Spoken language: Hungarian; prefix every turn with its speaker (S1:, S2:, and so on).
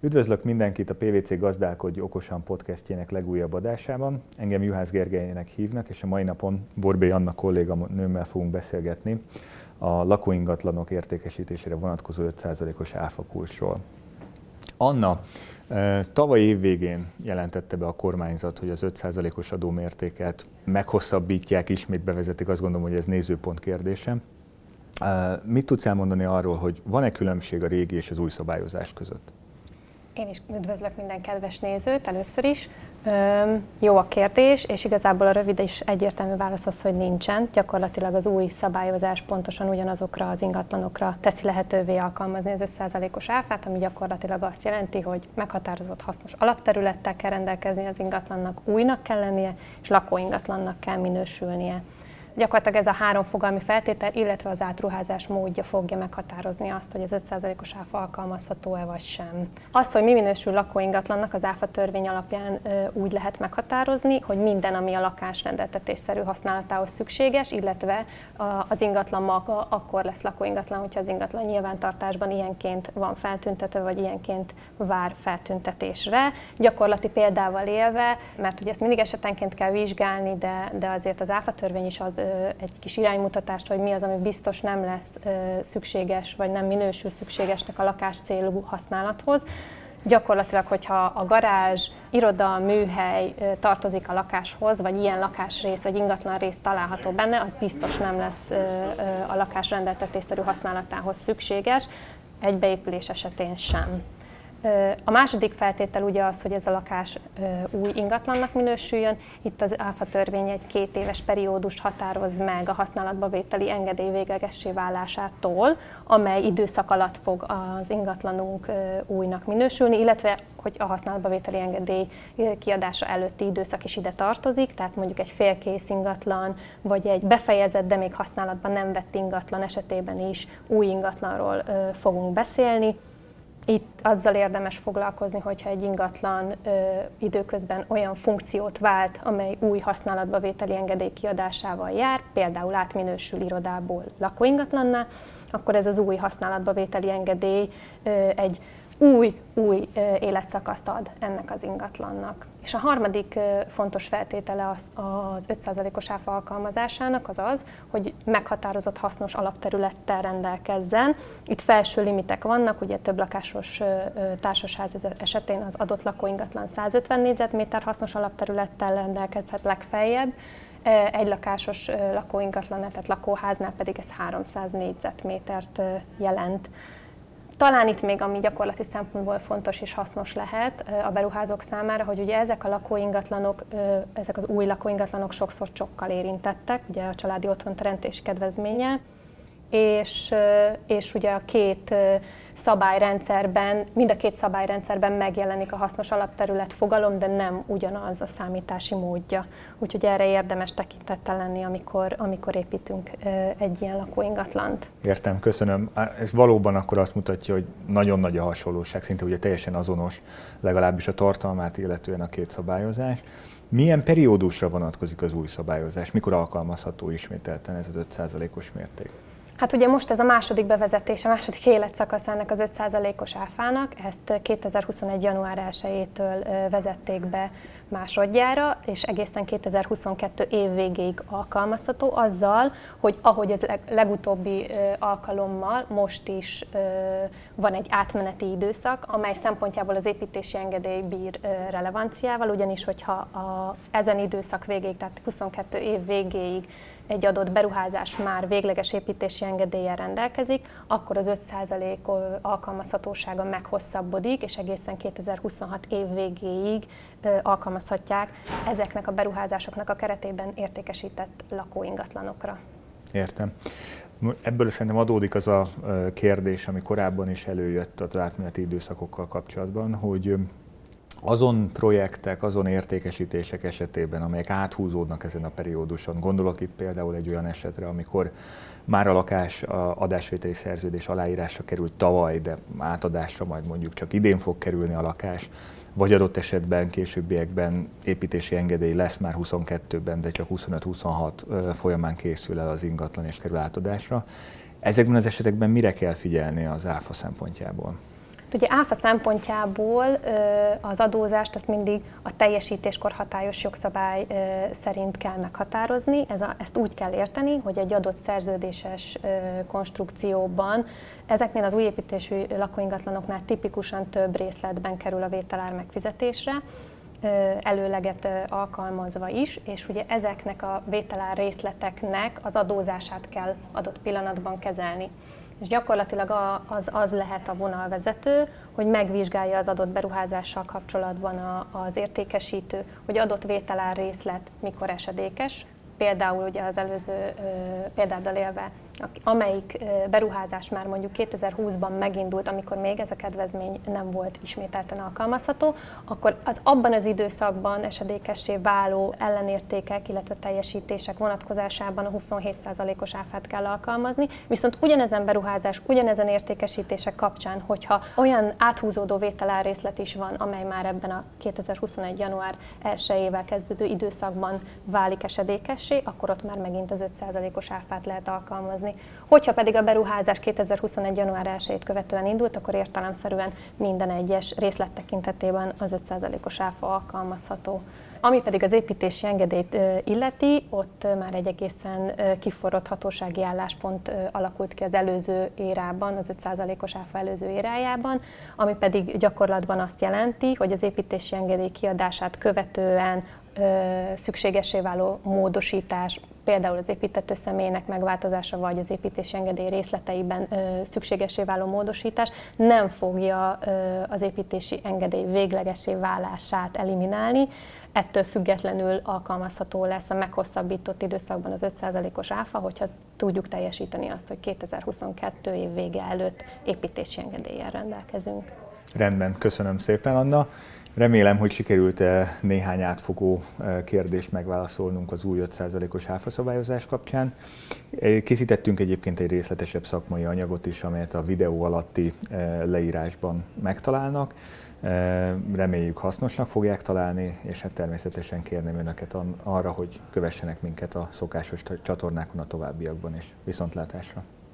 S1: Üdvözlök mindenkit a PVC Gazdálkodj Okosan podcastjének legújabb adásában. Engem Juhász Gergelyének hívnak, és a mai napon Borbé Anna kolléga nőmmel fogunk beszélgetni a lakóingatlanok értékesítésére vonatkozó 5%-os áfakulcsról. Anna, eh, tavaly év végén jelentette be a kormányzat, hogy az 5%-os adómértéket meghosszabbítják, ismét bevezetik, azt gondolom, hogy ez nézőpont kérdése. Eh, mit tudsz elmondani arról, hogy van-e különbség a régi és az új szabályozás között?
S2: Én is üdvözlök minden kedves nézőt először is. Üm, jó a kérdés, és igazából a rövid és egyértelmű válasz az, hogy nincsen. Gyakorlatilag az új szabályozás pontosan ugyanazokra az ingatlanokra teszi lehetővé alkalmazni az 5%-os áfát, ami gyakorlatilag azt jelenti, hogy meghatározott hasznos alapterülettel kell rendelkezni az ingatlannak, újnak kell lennie, és lakóingatlannak kell minősülnie. Gyakorlatilag ez a három fogalmi feltétel, illetve az átruházás módja fogja meghatározni azt, hogy az 5%-os áfa alkalmazható-e vagy sem. Azt, hogy mi minősül lakóingatlannak, az áfa törvény alapján úgy lehet meghatározni, hogy minden, ami a lakás rendeltetésszerű használatához szükséges, illetve az ingatlan maga akkor lesz lakóingatlan, hogyha az ingatlan nyilvántartásban ilyenként van feltüntetve, vagy ilyenként vár feltüntetésre. Gyakorlati példával élve, mert ugye ezt mindig esetenként kell vizsgálni, de, de azért az áfa törvény is ad egy kis iránymutatást, hogy mi az, ami biztos nem lesz szükséges, vagy nem minősül szükségesnek a lakás célú használathoz. Gyakorlatilag, hogyha a garázs, iroda, műhely tartozik a lakáshoz, vagy ilyen lakásrész, vagy ingatlan rész található benne, az biztos nem lesz a lakás rendeltetésszerű használatához szükséges, egy beépülés esetén sem. A második feltétel ugye az, hogy ez a lakás új ingatlannak minősüljön. Itt az ÁFA törvény egy két éves periódust határoz meg a használatba vételi engedély véglegessé válásától, amely időszak alatt fog az ingatlanunk újnak minősülni, illetve hogy a használatba vételi engedély kiadása előtti időszak is ide tartozik, tehát mondjuk egy félkész ingatlan, vagy egy befejezett, de még használatban nem vett ingatlan esetében is új ingatlanról fogunk beszélni. Itt azzal érdemes foglalkozni, hogyha egy ingatlan ö, időközben olyan funkciót vált, amely új használatba vételi engedély kiadásával jár, például átminősül irodából lakóingatlanná, akkor ez az új használatba vételi engedély ö, egy új, új életszakaszt ad ennek az ingatlannak. És a harmadik fontos feltétele az, az 5%-os áfa alkalmazásának az az, hogy meghatározott hasznos alapterülettel rendelkezzen. Itt felső limitek vannak, ugye több lakásos társasház esetén az adott lakóingatlan 150 négyzetméter hasznos alapterülettel rendelkezhet legfeljebb, egy lakásos lakóingatlan, tehát lakóháznál pedig ez 300 négyzetmétert jelent. Talán itt még, ami gyakorlati szempontból fontos és hasznos lehet a beruházók számára, hogy ugye ezek a lakóingatlanok, ezek az új lakóingatlanok sokszor csokkal érintettek, ugye a családi otthonteremtés kedvezménye, és, és ugye a két szabályrendszerben, mind a két szabályrendszerben megjelenik a hasznos alapterület fogalom, de nem ugyanaz a számítási módja. Úgyhogy erre érdemes tekintettel lenni, amikor, amikor építünk egy ilyen lakóingatlant.
S1: Értem, köszönöm. Ez valóban akkor azt mutatja, hogy nagyon nagy a hasonlóság, szinte ugye teljesen azonos, legalábbis a tartalmát illetően a két szabályozás. Milyen periódusra vonatkozik az új szabályozás? Mikor alkalmazható ismételten ez az 5%-os mérték?
S2: Hát ugye most ez a második bevezetés, a második életszakasz ennek az 5%-os áfának, ezt 2021. január 1-től vezették be másodjára, és egészen 2022 év végéig alkalmazható azzal, hogy ahogy az legutóbbi alkalommal most is van egy átmeneti időszak, amely szempontjából az építési engedély bír relevanciával, ugyanis hogyha a, ezen időszak végéig, tehát 22 év végéig egy adott beruházás már végleges építési engedéllyel rendelkezik, akkor az 5% alkalmazhatósága meghosszabbodik, és egészen 2026 év végéig alkalmazhatják ezeknek a beruházásoknak a keretében értékesített lakóingatlanokra.
S1: Értem. Ebből szerintem adódik az a kérdés, ami korábban is előjött az átmeneti időszakokkal kapcsolatban, hogy azon projektek, azon értékesítések esetében, amelyek áthúzódnak ezen a perióduson, gondolok itt például egy olyan esetre, amikor már a lakás a adásvételi szerződés aláírásra került tavaly, de átadásra majd mondjuk csak idén fog kerülni a lakás, vagy adott esetben későbbiekben építési engedély lesz már 22-ben, de csak 25-26 folyamán készül el az ingatlan és kerül átadásra. Ezekben az esetekben mire kell figyelni az áfa szempontjából?
S2: Ugye áfa szempontjából az adózást azt mindig a teljesítéskor hatályos jogszabály szerint kell meghatározni. Ez a, ezt úgy kell érteni, hogy egy adott szerződéses konstrukcióban ezeknél az újépítésű lakóingatlanoknál tipikusan több részletben kerül a vételár megfizetésre, előleget alkalmazva is, és ugye ezeknek a vételár részleteknek az adózását kell adott pillanatban kezelni. És gyakorlatilag az, az lehet a vonalvezető, hogy megvizsgálja az adott beruházással kapcsolatban az értékesítő, hogy adott vételár részlet mikor esedékes. Például ugye az előző példáddal élve amelyik beruházás már mondjuk 2020-ban megindult, amikor még ez a kedvezmény nem volt ismételten alkalmazható, akkor az abban az időszakban esedékessé váló ellenértékek, illetve teljesítések vonatkozásában a 27%-os áfát kell alkalmazni, viszont ugyanezen beruházás, ugyanezen értékesítések kapcsán, hogyha olyan áthúzódó vételárrészlet is van, amely már ebben a 2021. január 1-ével kezdődő időszakban válik esedékessé, akkor ott már megint az 5%-os áfát lehet alkalmazni alkalmazni. Hogyha pedig a beruházás 2021. január 1 követően indult, akkor értelemszerűen minden egyes részlet tekintetében az 5%-os áfa alkalmazható. Ami pedig az építési engedélyt illeti, ott már egy egészen kiforrott hatósági álláspont alakult ki az előző érában, az 5%-os áfa előző érájában, ami pedig gyakorlatban azt jelenti, hogy az építési engedély kiadását követően szükségesé váló módosítás, például az építető személynek megváltozása, vagy az építési engedély részleteiben szükségesé váló módosítás nem fogja az építési engedély véglegesé válását eliminálni, ettől függetlenül alkalmazható lesz a meghosszabbított időszakban az 5%-os áfa, hogyha tudjuk teljesíteni azt, hogy 2022 év vége előtt építési engedéllyel rendelkezünk.
S1: Rendben, köszönöm szépen, Anna. Remélem, hogy sikerült -e néhány átfogó eh, kérdést megválaszolnunk az új 5%-os áfaszabályozás kapcsán. Eh, készítettünk egyébként egy részletesebb szakmai anyagot is, amelyet a videó alatti leírásban megtalálnak. Reméljük hasznosnak fogják találni, és hát természetesen kérném Önöket arra, hogy kövessenek minket a szokásos csatornákon a továbbiakban is. Viszontlátásra!